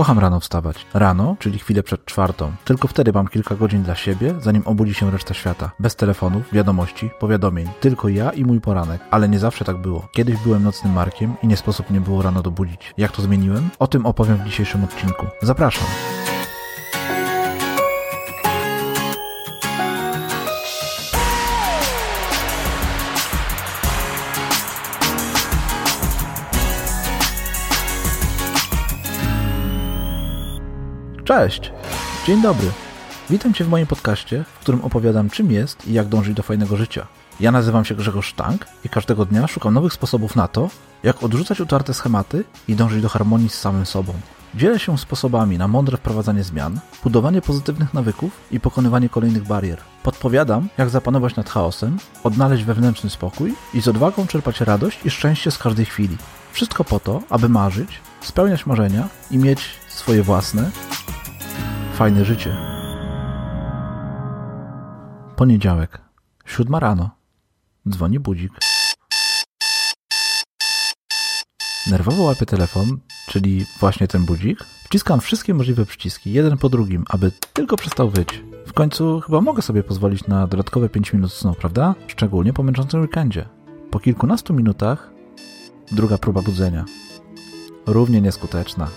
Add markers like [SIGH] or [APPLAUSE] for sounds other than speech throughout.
Kocham rano wstawać. Rano, czyli chwilę przed czwartą. Tylko wtedy mam kilka godzin dla siebie, zanim obudzi się reszta świata. Bez telefonów, wiadomości, powiadomień. Tylko ja i mój poranek. Ale nie zawsze tak było. Kiedyś byłem nocnym markiem i nie sposób mnie było rano dobudzić. Jak to zmieniłem? O tym opowiem w dzisiejszym odcinku. Zapraszam. Cześć! Dzień dobry. Witam Cię w moim podcaście, w którym opowiadam czym jest i jak dążyć do fajnego życia. Ja nazywam się Grzegorz Sztank i każdego dnia szukam nowych sposobów na to, jak odrzucać utarte schematy i dążyć do harmonii z samym sobą. Dzielę się sposobami na mądre wprowadzanie zmian, budowanie pozytywnych nawyków i pokonywanie kolejnych barier. Podpowiadam, jak zapanować nad chaosem, odnaleźć wewnętrzny spokój i z odwagą czerpać radość i szczęście z każdej chwili. Wszystko po to, aby marzyć, spełniać marzenia i mieć swoje własne, fajne życie. Poniedziałek, siódma rano. Dzwoni budzik. Nerwowo łapię telefon, czyli właśnie ten budzik. Wciskam wszystkie możliwe przyciski, jeden po drugim, aby tylko przestał wyć. W końcu chyba mogę sobie pozwolić na dodatkowe 5 minut snu, prawda? Szczególnie po męczącym weekendzie. Po kilkunastu minutach druga próba budzenia. Równie nieskuteczna.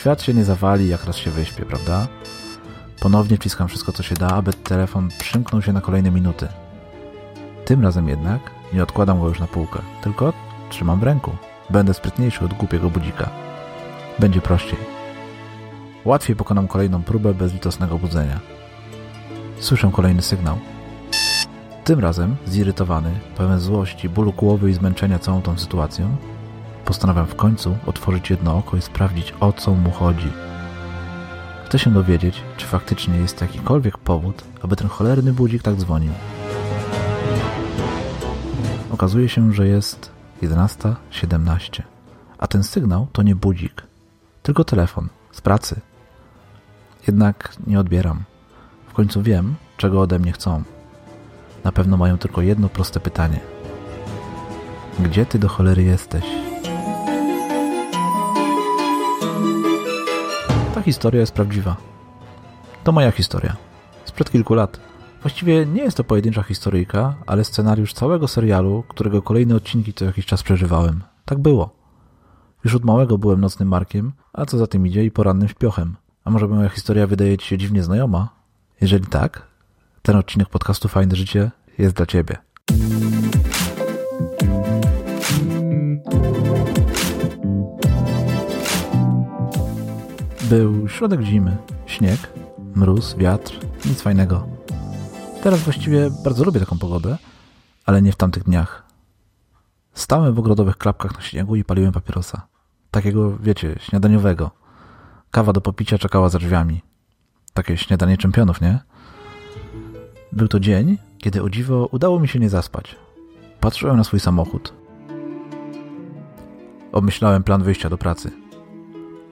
Świat się nie zawali, jak raz się wyśpię, prawda? Ponownie wciskam wszystko, co się da, aby telefon przymknął się na kolejne minuty. Tym razem jednak nie odkładam go już na półkę, tylko trzymam w ręku. Będę sprytniejszy od głupiego budzika. Będzie prościej. Łatwiej pokonam kolejną próbę bezlitosnego budzenia. Słyszę kolejny sygnał. Tym razem, zirytowany, pełen złości, bólu głowy i zmęczenia całą tą sytuacją, postanawiam w końcu otworzyć jedno oko i sprawdzić, o co mu chodzi. Chcę się dowiedzieć, czy faktycznie jest jakikolwiek powód, aby ten cholerny budzik tak dzwonił. Okazuje się, że jest 11.17, a ten sygnał to nie budzik, tylko telefon z pracy. Jednak nie odbieram. W końcu wiem, czego ode mnie chcą. Na pewno mają tylko jedno proste pytanie. Gdzie ty do cholery jesteś? Ta historia jest prawdziwa. To moja historia. Sprzed kilku lat. Właściwie nie jest to pojedyncza historyjka, ale scenariusz całego serialu, którego kolejne odcinki co jakiś czas przeżywałem. Tak było. Już od małego byłem nocnym markiem, a co za tym idzie i porannym śpiochem. A może moja historia wydaje Ci się dziwnie znajoma? Jeżeli tak, ten odcinek podcastu Fajne Życie jest dla Ciebie. Był środek zimy, śnieg, mróz, wiatr, nic fajnego. Teraz właściwie bardzo lubię taką pogodę, ale nie w tamtych dniach. Stałem w ogrodowych klapkach na śniegu i paliłem papierosa. Takiego, wiecie, śniadaniowego. Kawa do popicia czekała za drzwiami. Takie śniadanie czempionów, nie? Był to dzień, kiedy o dziwo udało mi się nie zaspać. Patrzyłem na swój samochód. Obmyślałem plan wyjścia do pracy.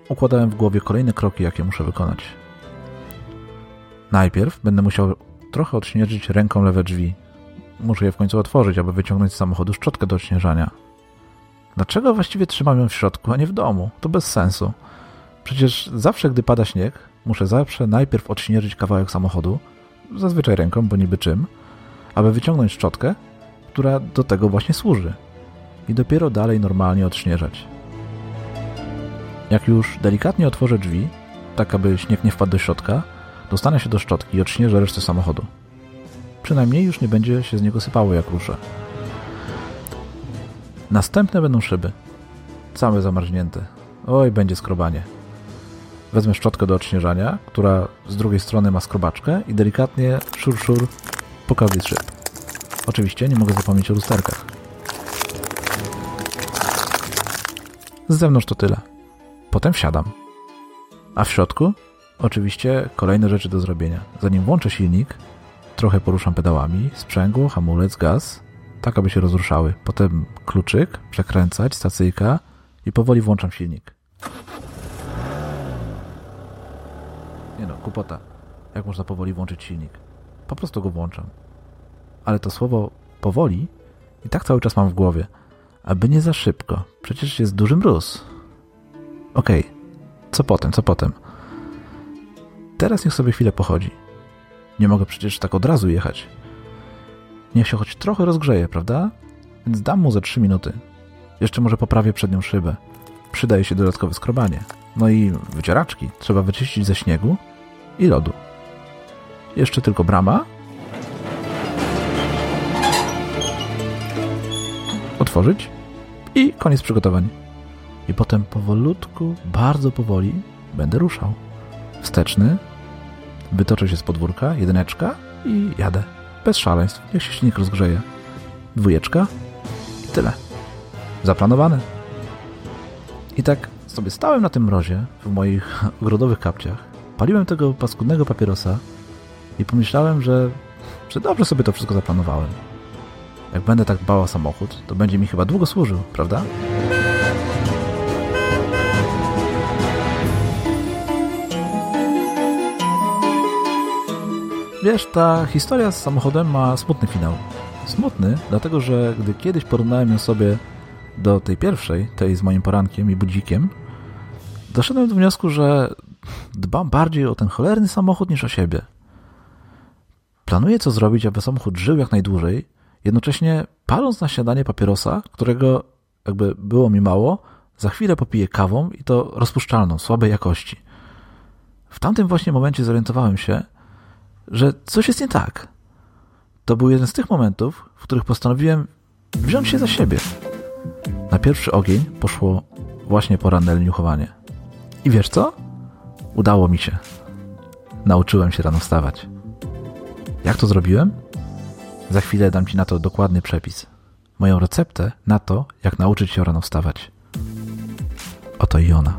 Układałem w głowie kolejne kroki, jakie muszę wykonać. Najpierw będę musiał trochę odśnieżyć ręką lewe drzwi. Muszę je w końcu otworzyć, aby wyciągnąć z samochodu szczotkę do odśnieżania. Dlaczego właściwie trzymam ją w środku, a nie w domu? To bez sensu. Przecież zawsze, gdy pada śnieg, muszę zawsze najpierw odśnieżyć kawałek samochodu, zazwyczaj ręką, bo niby czym, aby wyciągnąć szczotkę, która do tego właśnie służy. I dopiero dalej normalnie odśnieżać. Jak już delikatnie otworzę drzwi, tak aby śnieg nie wpadł do środka, dostanę się do szczotki i odśnieżę resztę samochodu. Przynajmniej już nie będzie się z niego sypało jak ruszę. Następne będą szyby. Całe zamarznięte. Oj, będzie skrobanie. Wezmę szczotkę do odśnieżania, która z drugiej strony ma skrobaczkę i delikatnie szur szur po każdej szyb. Oczywiście nie mogę zapomnieć o lusterkach. Z zewnątrz to tyle. Potem wsiadam. A w środku? Oczywiście kolejne rzeczy do zrobienia. Zanim włączę silnik, trochę poruszam pedałami, sprzęgło, hamulec, gaz, tak aby się rozruszały. Potem kluczyk, przekręcać, stacyjka i powoli włączam silnik. Nie no, kupota. Jak można powoli włączyć silnik? Po prostu go włączam. Ale to słowo powoli i tak cały czas mam w głowie. Aby nie za szybko. Przecież jest duży mróz. Okej. Okay. co potem, co potem? Teraz niech sobie chwilę pochodzi. Nie mogę przecież tak od razu jechać. Niech się choć trochę rozgrzeje, prawda? Więc dam mu ze trzy minuty. Jeszcze może poprawię przednią szybę. Przydaje się dodatkowe skrobanie. No i wycieraczki trzeba wyczyścić ze śniegu i lodu. Jeszcze tylko brama. Otworzyć i koniec przygotowań. I potem powolutku, bardzo powoli będę ruszał. Wsteczny, wytoczę się z podwórka, jedyneczka i jadę. Bez szaleństw, niech się silnik rozgrzeje. Dwójeczka i tyle. Zaplanowane. I tak sobie stałem na tym mrozie w moich [LAUGHS] ogrodowych kapciach, paliłem tego paskudnego papierosa i pomyślałem, że, że dobrze sobie to wszystko zaplanowałem. Jak będę tak dbał o samochód, to będzie mi chyba długo służył, prawda? Wiesz, ta historia z samochodem ma smutny finał. Smutny, dlatego że gdy kiedyś porównałem ją sobie do tej pierwszej, tej z moim porankiem i budzikiem, doszedłem do wniosku, że dbam bardziej o ten cholerny samochód niż o siebie. Planuję co zrobić, aby samochód żył jak najdłużej, jednocześnie paląc na śniadanie papierosa, którego, jakby było mi mało, za chwilę popiję kawą i to rozpuszczalną, słabej jakości. W tamtym właśnie momencie zorientowałem się, że coś jest nie tak. To był jeden z tych momentów, w których postanowiłem wziąć się za siebie. Na pierwszy ogień poszło właśnie poranne leniuchowanie. I wiesz co? Udało mi się. Nauczyłem się rano wstawać. Jak to zrobiłem? Za chwilę dam Ci na to dokładny przepis. Moją receptę na to, jak nauczyć się rano wstawać. Oto i ona.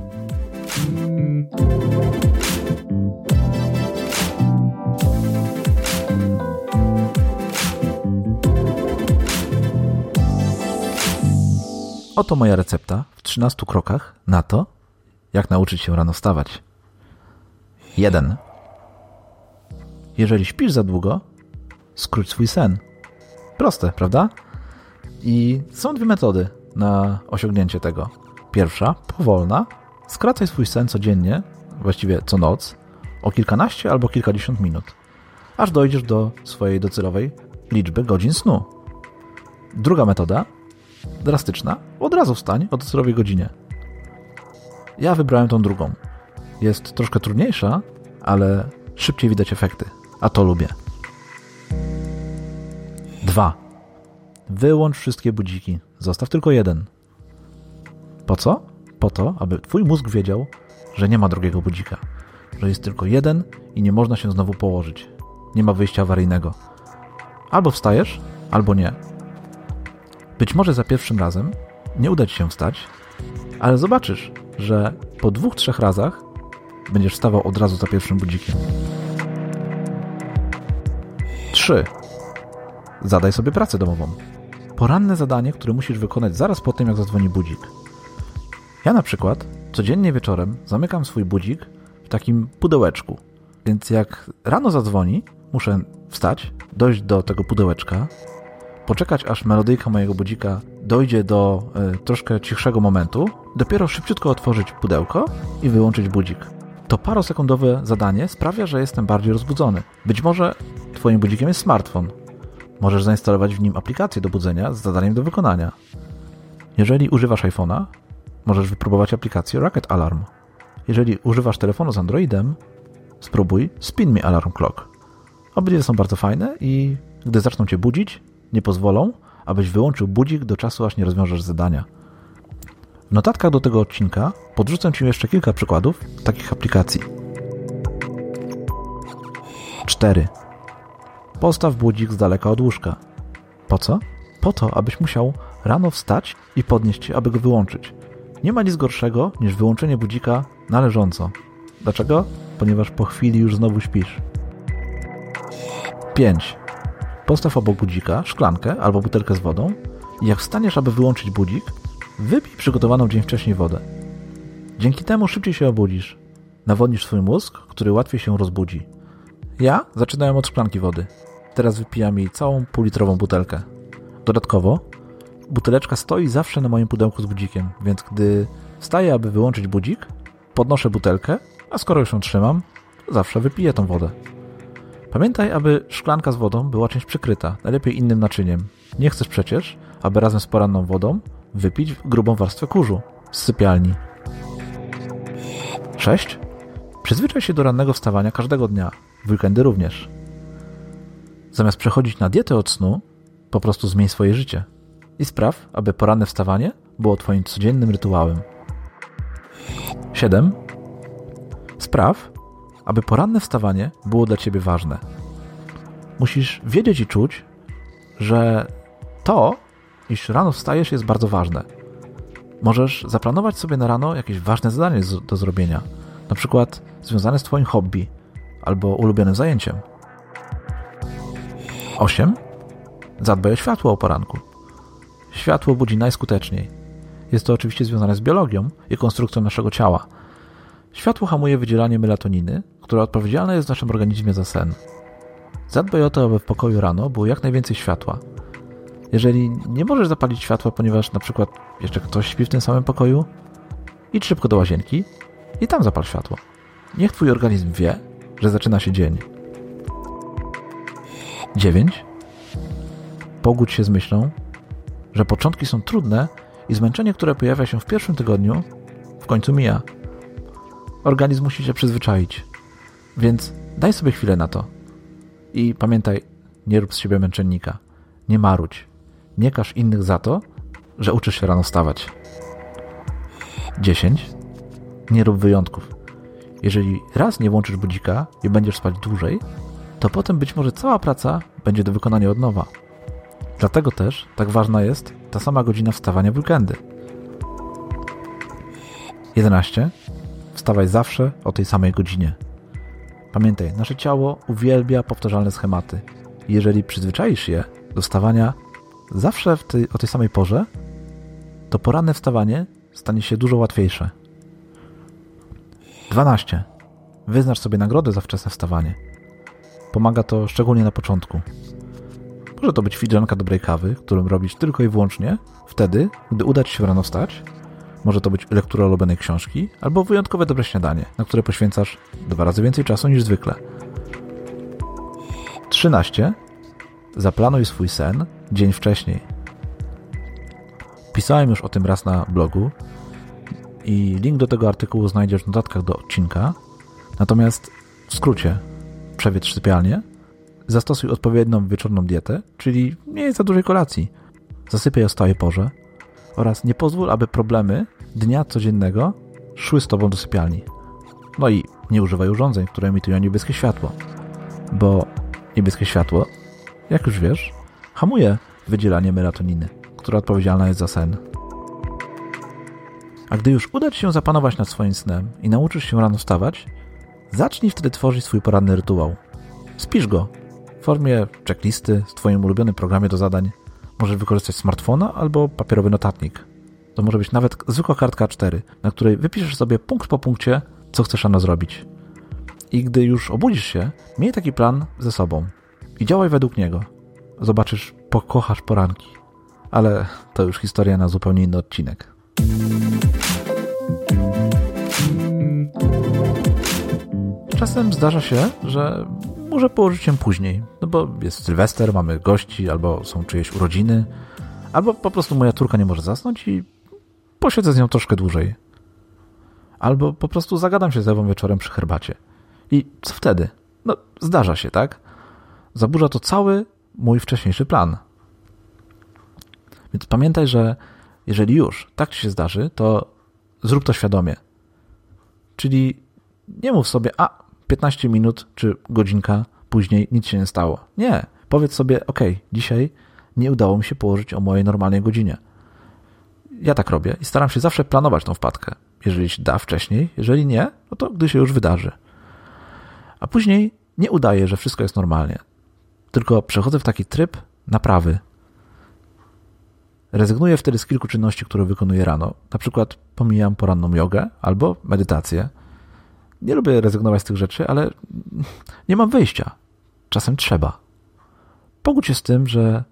Oto moja recepta w 13 krokach na to, jak nauczyć się rano wstawać. 1. Jeżeli śpisz za długo, skróć swój sen. Proste, prawda? I są dwie metody na osiągnięcie tego. Pierwsza, powolna. Skracaj swój sen codziennie, właściwie co noc, o kilkanaście albo kilkadziesiąt minut, aż dojdziesz do swojej docelowej liczby godzin snu. Druga metoda, drastyczna, od razu wstań o docelowej godzinie. Ja wybrałem tą drugą. Jest troszkę trudniejsza, ale szybciej widać efekty, a to lubię. 2. Wyłącz wszystkie budziki. Zostaw tylko jeden. Po co? Po to, aby twój mózg wiedział, że nie ma drugiego budzika. Że jest tylko jeden i nie można się znowu położyć. Nie ma wyjścia awaryjnego. Albo wstajesz, albo nie. Być może za pierwszym razem nie uda ci się wstać, ale zobaczysz, że po dwóch, trzech razach będziesz wstawał od razu za pierwszym budzikiem. 3. Zadaj sobie pracę domową. Poranne zadanie, które musisz wykonać zaraz po tym, jak zadzwoni budzik. Ja na przykład codziennie wieczorem zamykam swój budzik w takim pudełeczku. Więc jak rano zadzwoni, muszę wstać, dojść do tego pudełeczka, poczekać aż melodyjka mojego budzika dojdzie do y, troszkę cichszego momentu, dopiero szybciutko otworzyć pudełko i wyłączyć budzik. To parosekundowe zadanie sprawia, że jestem bardziej rozbudzony. Być może Twoim budzikiem jest smartfon. Możesz zainstalować w nim aplikację do budzenia z zadaniem do wykonania. Jeżeli używasz iPhone'a, możesz wypróbować aplikację Rocket Alarm. Jeżeli używasz telefonu z Androidem, spróbuj Spin Me Alarm Clock. Obydwie są bardzo fajne i gdy zaczną Cię budzić, nie pozwolą, abyś wyłączył budzik do czasu, aż nie rozwiążesz zadania. W notatkach do tego odcinka podrzucę Ci jeszcze kilka przykładów takich aplikacji. 4. Postaw budzik z daleka od łóżka. Po co? Po to, abyś musiał rano wstać i podnieść się, aby go wyłączyć. Nie ma nic gorszego niż wyłączenie budzika należąco. Dlaczego? Ponieważ po chwili już znowu śpisz. 5. Postaw obok budzika szklankę albo butelkę z wodą i jak wstaniesz, aby wyłączyć budzik, wypij przygotowaną dzień wcześniej wodę. Dzięki temu szybciej się obudzisz. Nawodnisz swój mózg, który łatwiej się rozbudzi. Ja zaczynałem od szklanki wody. Teraz wypijam jej całą półlitrową butelkę. Dodatkowo, buteleczka stoi zawsze na moim pudełku z budzikiem, więc gdy wstaję, aby wyłączyć budzik, podnoszę butelkę, a skoro już ją trzymam, zawsze wypiję tą wodę. Pamiętaj, aby szklanka z wodą była czymś przykryta, najlepiej innym naczyniem. Nie chcesz przecież, aby razem z poranną wodą wypić grubą warstwę kurzu z sypialni. 6. Przyzwyczaj się do rannego wstawania każdego dnia, w weekendy również. Zamiast przechodzić na dietę od snu, po prostu zmień swoje życie i spraw, aby poranne wstawanie było Twoim codziennym rytuałem. 7. Spraw, aby poranne wstawanie było dla Ciebie ważne. Musisz wiedzieć i czuć, że to, iż rano wstajesz, jest bardzo ważne. Możesz zaplanować sobie na rano jakieś ważne zadanie do zrobienia, na przykład związane z Twoim hobby albo ulubionym zajęciem. 8. Zadbaj o światło o poranku. Światło budzi najskuteczniej. Jest to oczywiście związane z biologią i konstrukcją naszego ciała. Światło hamuje wydzielanie melatoniny, która odpowiedzialna jest w naszym organizmie za sen. Zadbaj o to, aby w pokoju rano było jak najwięcej światła. Jeżeli nie możesz zapalić światła, ponieważ na przykład jeszcze ktoś śpi w tym samym pokoju, idź szybko do łazienki i tam zapal światło. Niech twój organizm wie, że zaczyna się dzień. 9. Pogódź się z myślą, że początki są trudne i zmęczenie, które pojawia się w pierwszym tygodniu, w końcu mija. Organizm musi się przyzwyczaić, więc daj sobie chwilę na to. I pamiętaj, nie rób z siebie męczennika. Nie marudź. Nie każ innych za to, że uczysz się rano stawać. 10. Nie rób wyjątków. Jeżeli raz nie włączysz budzika i będziesz spać dłużej, to potem być może cała praca będzie do wykonania od nowa. Dlatego też tak ważna jest ta sama godzina wstawania w weekendy. 11. Wstawaj zawsze o tej samej godzinie. Pamiętaj, nasze ciało uwielbia powtarzalne schematy. Jeżeli przyzwyczaisz je do wstawania zawsze tej, o tej samej porze, to poranne wstawanie stanie się dużo łatwiejsze. 12. Wyznacz sobie nagrodę za wczesne wstawanie. Pomaga to szczególnie na początku. Może to być filiżanka dobrej kawy, którą robić tylko i wyłącznie wtedy, gdy uda Ci się rano wstać. Może to być lektura ulubionej książki, albo wyjątkowe dobre śniadanie, na które poświęcasz dwa razy więcej czasu niż zwykle. 13. Zaplanuj swój sen dzień wcześniej. Pisałem już o tym raz na blogu i link do tego artykułu znajdziesz w notatkach do odcinka. Natomiast w skrócie, przewiedz sypialnię, zastosuj odpowiednią wieczorną dietę, czyli nie za dużej kolacji. Zasypiaj o stałej porze oraz nie pozwól, aby problemy dnia codziennego szły z tobą do sypialni. No i nie używaj urządzeń, które emitują niebieskie światło, bo niebieskie światło, jak już wiesz, hamuje wydzielanie melatoniny, która odpowiedzialna jest za sen. A gdy już uda Ci się zapanować nad swoim snem i nauczysz się rano wstawać, zacznij wtedy tworzyć swój poranny rytuał. Spisz go w formie checklisty w Twoim ulubionym programie do zadań. Możesz wykorzystać smartfona albo papierowy notatnik. To może być nawet zwykła kartka A4, na której wypiszesz sobie punkt po punkcie, co chcesz rano zrobić. I gdy już obudzisz się, miej taki plan ze sobą i działaj według niego. Zobaczysz, pokochasz poranki. Ale to już historia na zupełnie inny odcinek. Czasem zdarza się, że może położyć się później, no bo jest Sylwester, mamy gości, albo są czyjeś urodziny, albo po prostu moja córka nie może zasnąć i posiedzę z nią troszkę dłużej. Albo po prostu zagadam się z Ewą wieczorem przy herbacie. I co wtedy? No, zdarza się, tak? Zaburza to cały mój wcześniejszy plan. Więc pamiętaj, że jeżeli już tak ci się zdarzy, to zrób to świadomie. Czyli nie mów sobie, a 15 minut czy godzinka później nic się nie stało. Nie. Powiedz sobie, ok, dzisiaj nie udało mi się położyć o mojej normalnej godzinie. Ja tak robię i staram się zawsze planować tą wpadkę. Jeżeli się da wcześniej, jeżeli nie, no to gdy się już wydarzy. A później nie udaję, że wszystko jest normalnie. Tylko przechodzę w taki tryb naprawy. Rezygnuję wtedy z kilku czynności, które wykonuję rano. Na przykład pomijam poranną jogę albo medytację nie lubię rezygnować z tych rzeczy, ale nie mam wyjścia. Czasem trzeba. Pogódź się z tym, że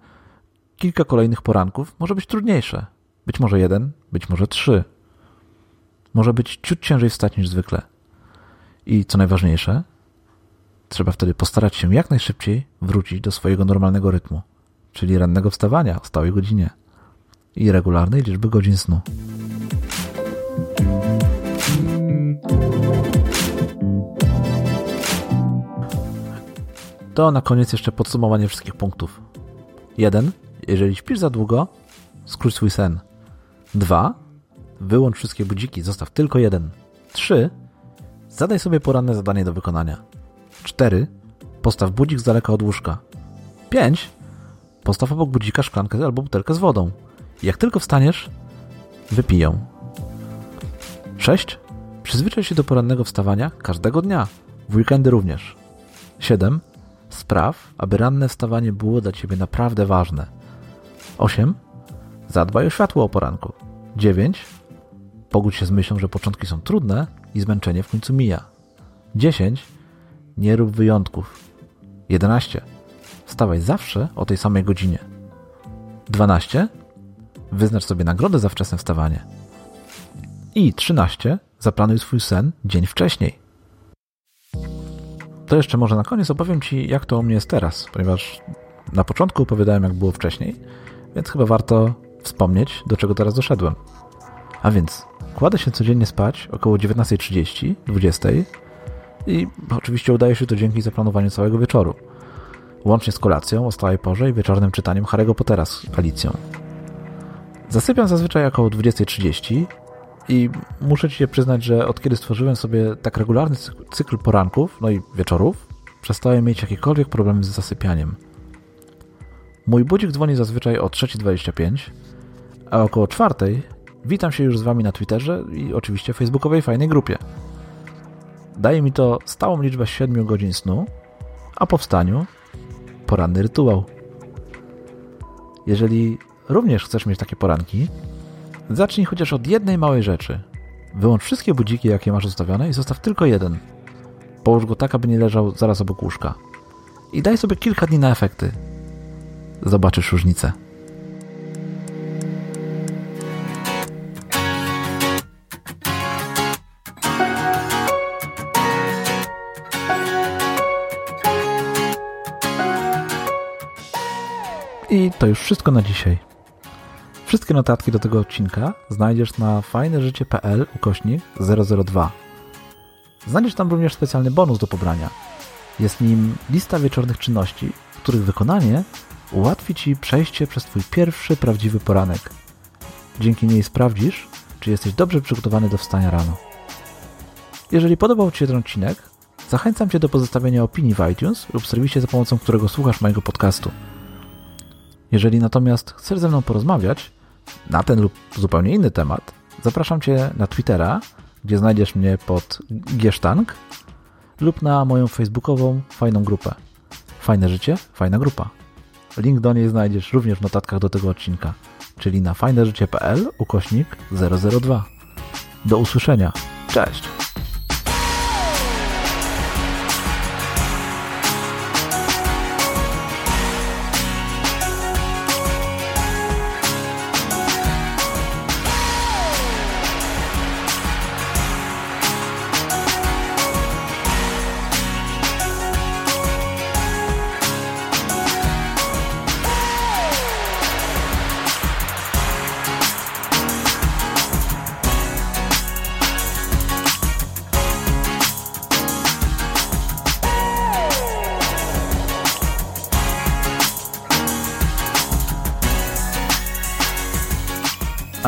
kilka kolejnych poranków może być trudniejsze. Być może jeden, być może trzy. może być ciut ciężej wstać niż zwykle. I co najważniejsze, trzeba wtedy postarać się jak najszybciej wrócić do swojego normalnego rytmu, czyli rannego wstawania o stałej godzinie i regularnej liczby godzin snu. To na koniec jeszcze podsumowanie wszystkich punktów. 1. Jeżeli śpisz za długo, skróć swój sen. 2. Wyłącz wszystkie budziki, zostaw tylko jeden. 3. Zadaj sobie poranne zadanie do wykonania. 4. Postaw budzik z daleka od łóżka. 5. Postaw obok budzika szklankę albo butelkę z wodą. Jak tylko wstaniesz, wypij ją. 6. Przyzwyczaj się do porannego wstawania każdego dnia, w weekendy również. 7. Spraw, aby ranne wstawanie było dla Ciebie naprawdę ważne. 8. Zadbaj o światło o poranku. 9. Pogódź się z myślą, że początki są trudne i zmęczenie w końcu mija. 10. Nie rób wyjątków. 11. Wstawaj zawsze o tej samej godzinie. 12. Wyznacz sobie nagrodę za wczesne wstawanie. I 13. Zaplanuj swój sen dzień wcześniej. To jeszcze może na koniec opowiem Ci, jak to u mnie jest teraz, ponieważ na początku opowiadałem, jak było wcześniej, więc chyba warto wspomnieć, do czego teraz doszedłem. A więc kładę się codziennie spać około 19.30, 20.00 i oczywiście udaje się to dzięki zaplanowaniu całego wieczoru. Łącznie z kolacją o stałej porze i wieczornym czytaniem Harry'ego Pottera z Alicją. Zasypiam zazwyczaj około 20.30 i muszę Ci się przyznać, że od kiedy stworzyłem sobie tak regularny cykl poranków, no i wieczorów, przestałem mieć jakiekolwiek problemy z zasypianiem. Mój budzik dzwoni zazwyczaj o 3.25, a około 4.00 witam się już z Wami na Twitterze i oczywiście facebookowej fajnej grupie. Daje mi to stałą liczbę 7 godzin snu, a po wstaniu poranny rytuał. Jeżeli również chcesz mieć takie poranki, zacznij chociaż od jednej małej rzeczy. Wyłącz wszystkie budziki, jakie masz ustawione i zostaw tylko jeden. Połóż go tak, aby nie leżał zaraz obok łóżka. I daj sobie kilka dni na efekty. Zobaczysz różnicę. I to już wszystko na dzisiaj. Wszystkie notatki do tego odcinka znajdziesz na fajneżycie.pl ukośnik 002. Znajdziesz tam również specjalny bonus do pobrania. Jest nim lista wieczornych czynności, których wykonanie ułatwi Ci przejście przez Twój pierwszy prawdziwy poranek. Dzięki niej sprawdzisz, czy jesteś dobrze przygotowany do wstania rano. Jeżeli podobał Ci się ten odcinek, zachęcam Cię do pozostawienia opinii w iTunes lub serwisie, za pomocą którego słuchasz mojego podcastu. Jeżeli natomiast chcesz ze mną porozmawiać na ten lub zupełnie inny temat, zapraszam Cię na Twittera, gdzie znajdziesz mnie pod Giesztank lub na moją facebookową fajną grupę. Fajne życie, fajna grupa. Link do niej znajdziesz również w notatkach do tego odcinka, czyli na fajneżycie.pl ukośnik 002. Do usłyszenia. Cześć!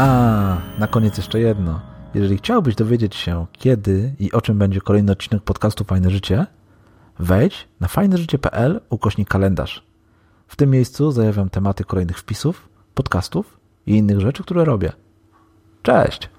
A, na koniec jeszcze jedno. Jeżeli chciałbyś dowiedzieć się, kiedy i o czym będzie kolejny odcinek podcastu Fajne Życie, wejdź na fajneżycie.pl ukośnik kalendarz. W tym miejscu zajawiam tematy kolejnych wpisów, podcastów i innych rzeczy, które robię. Cześć!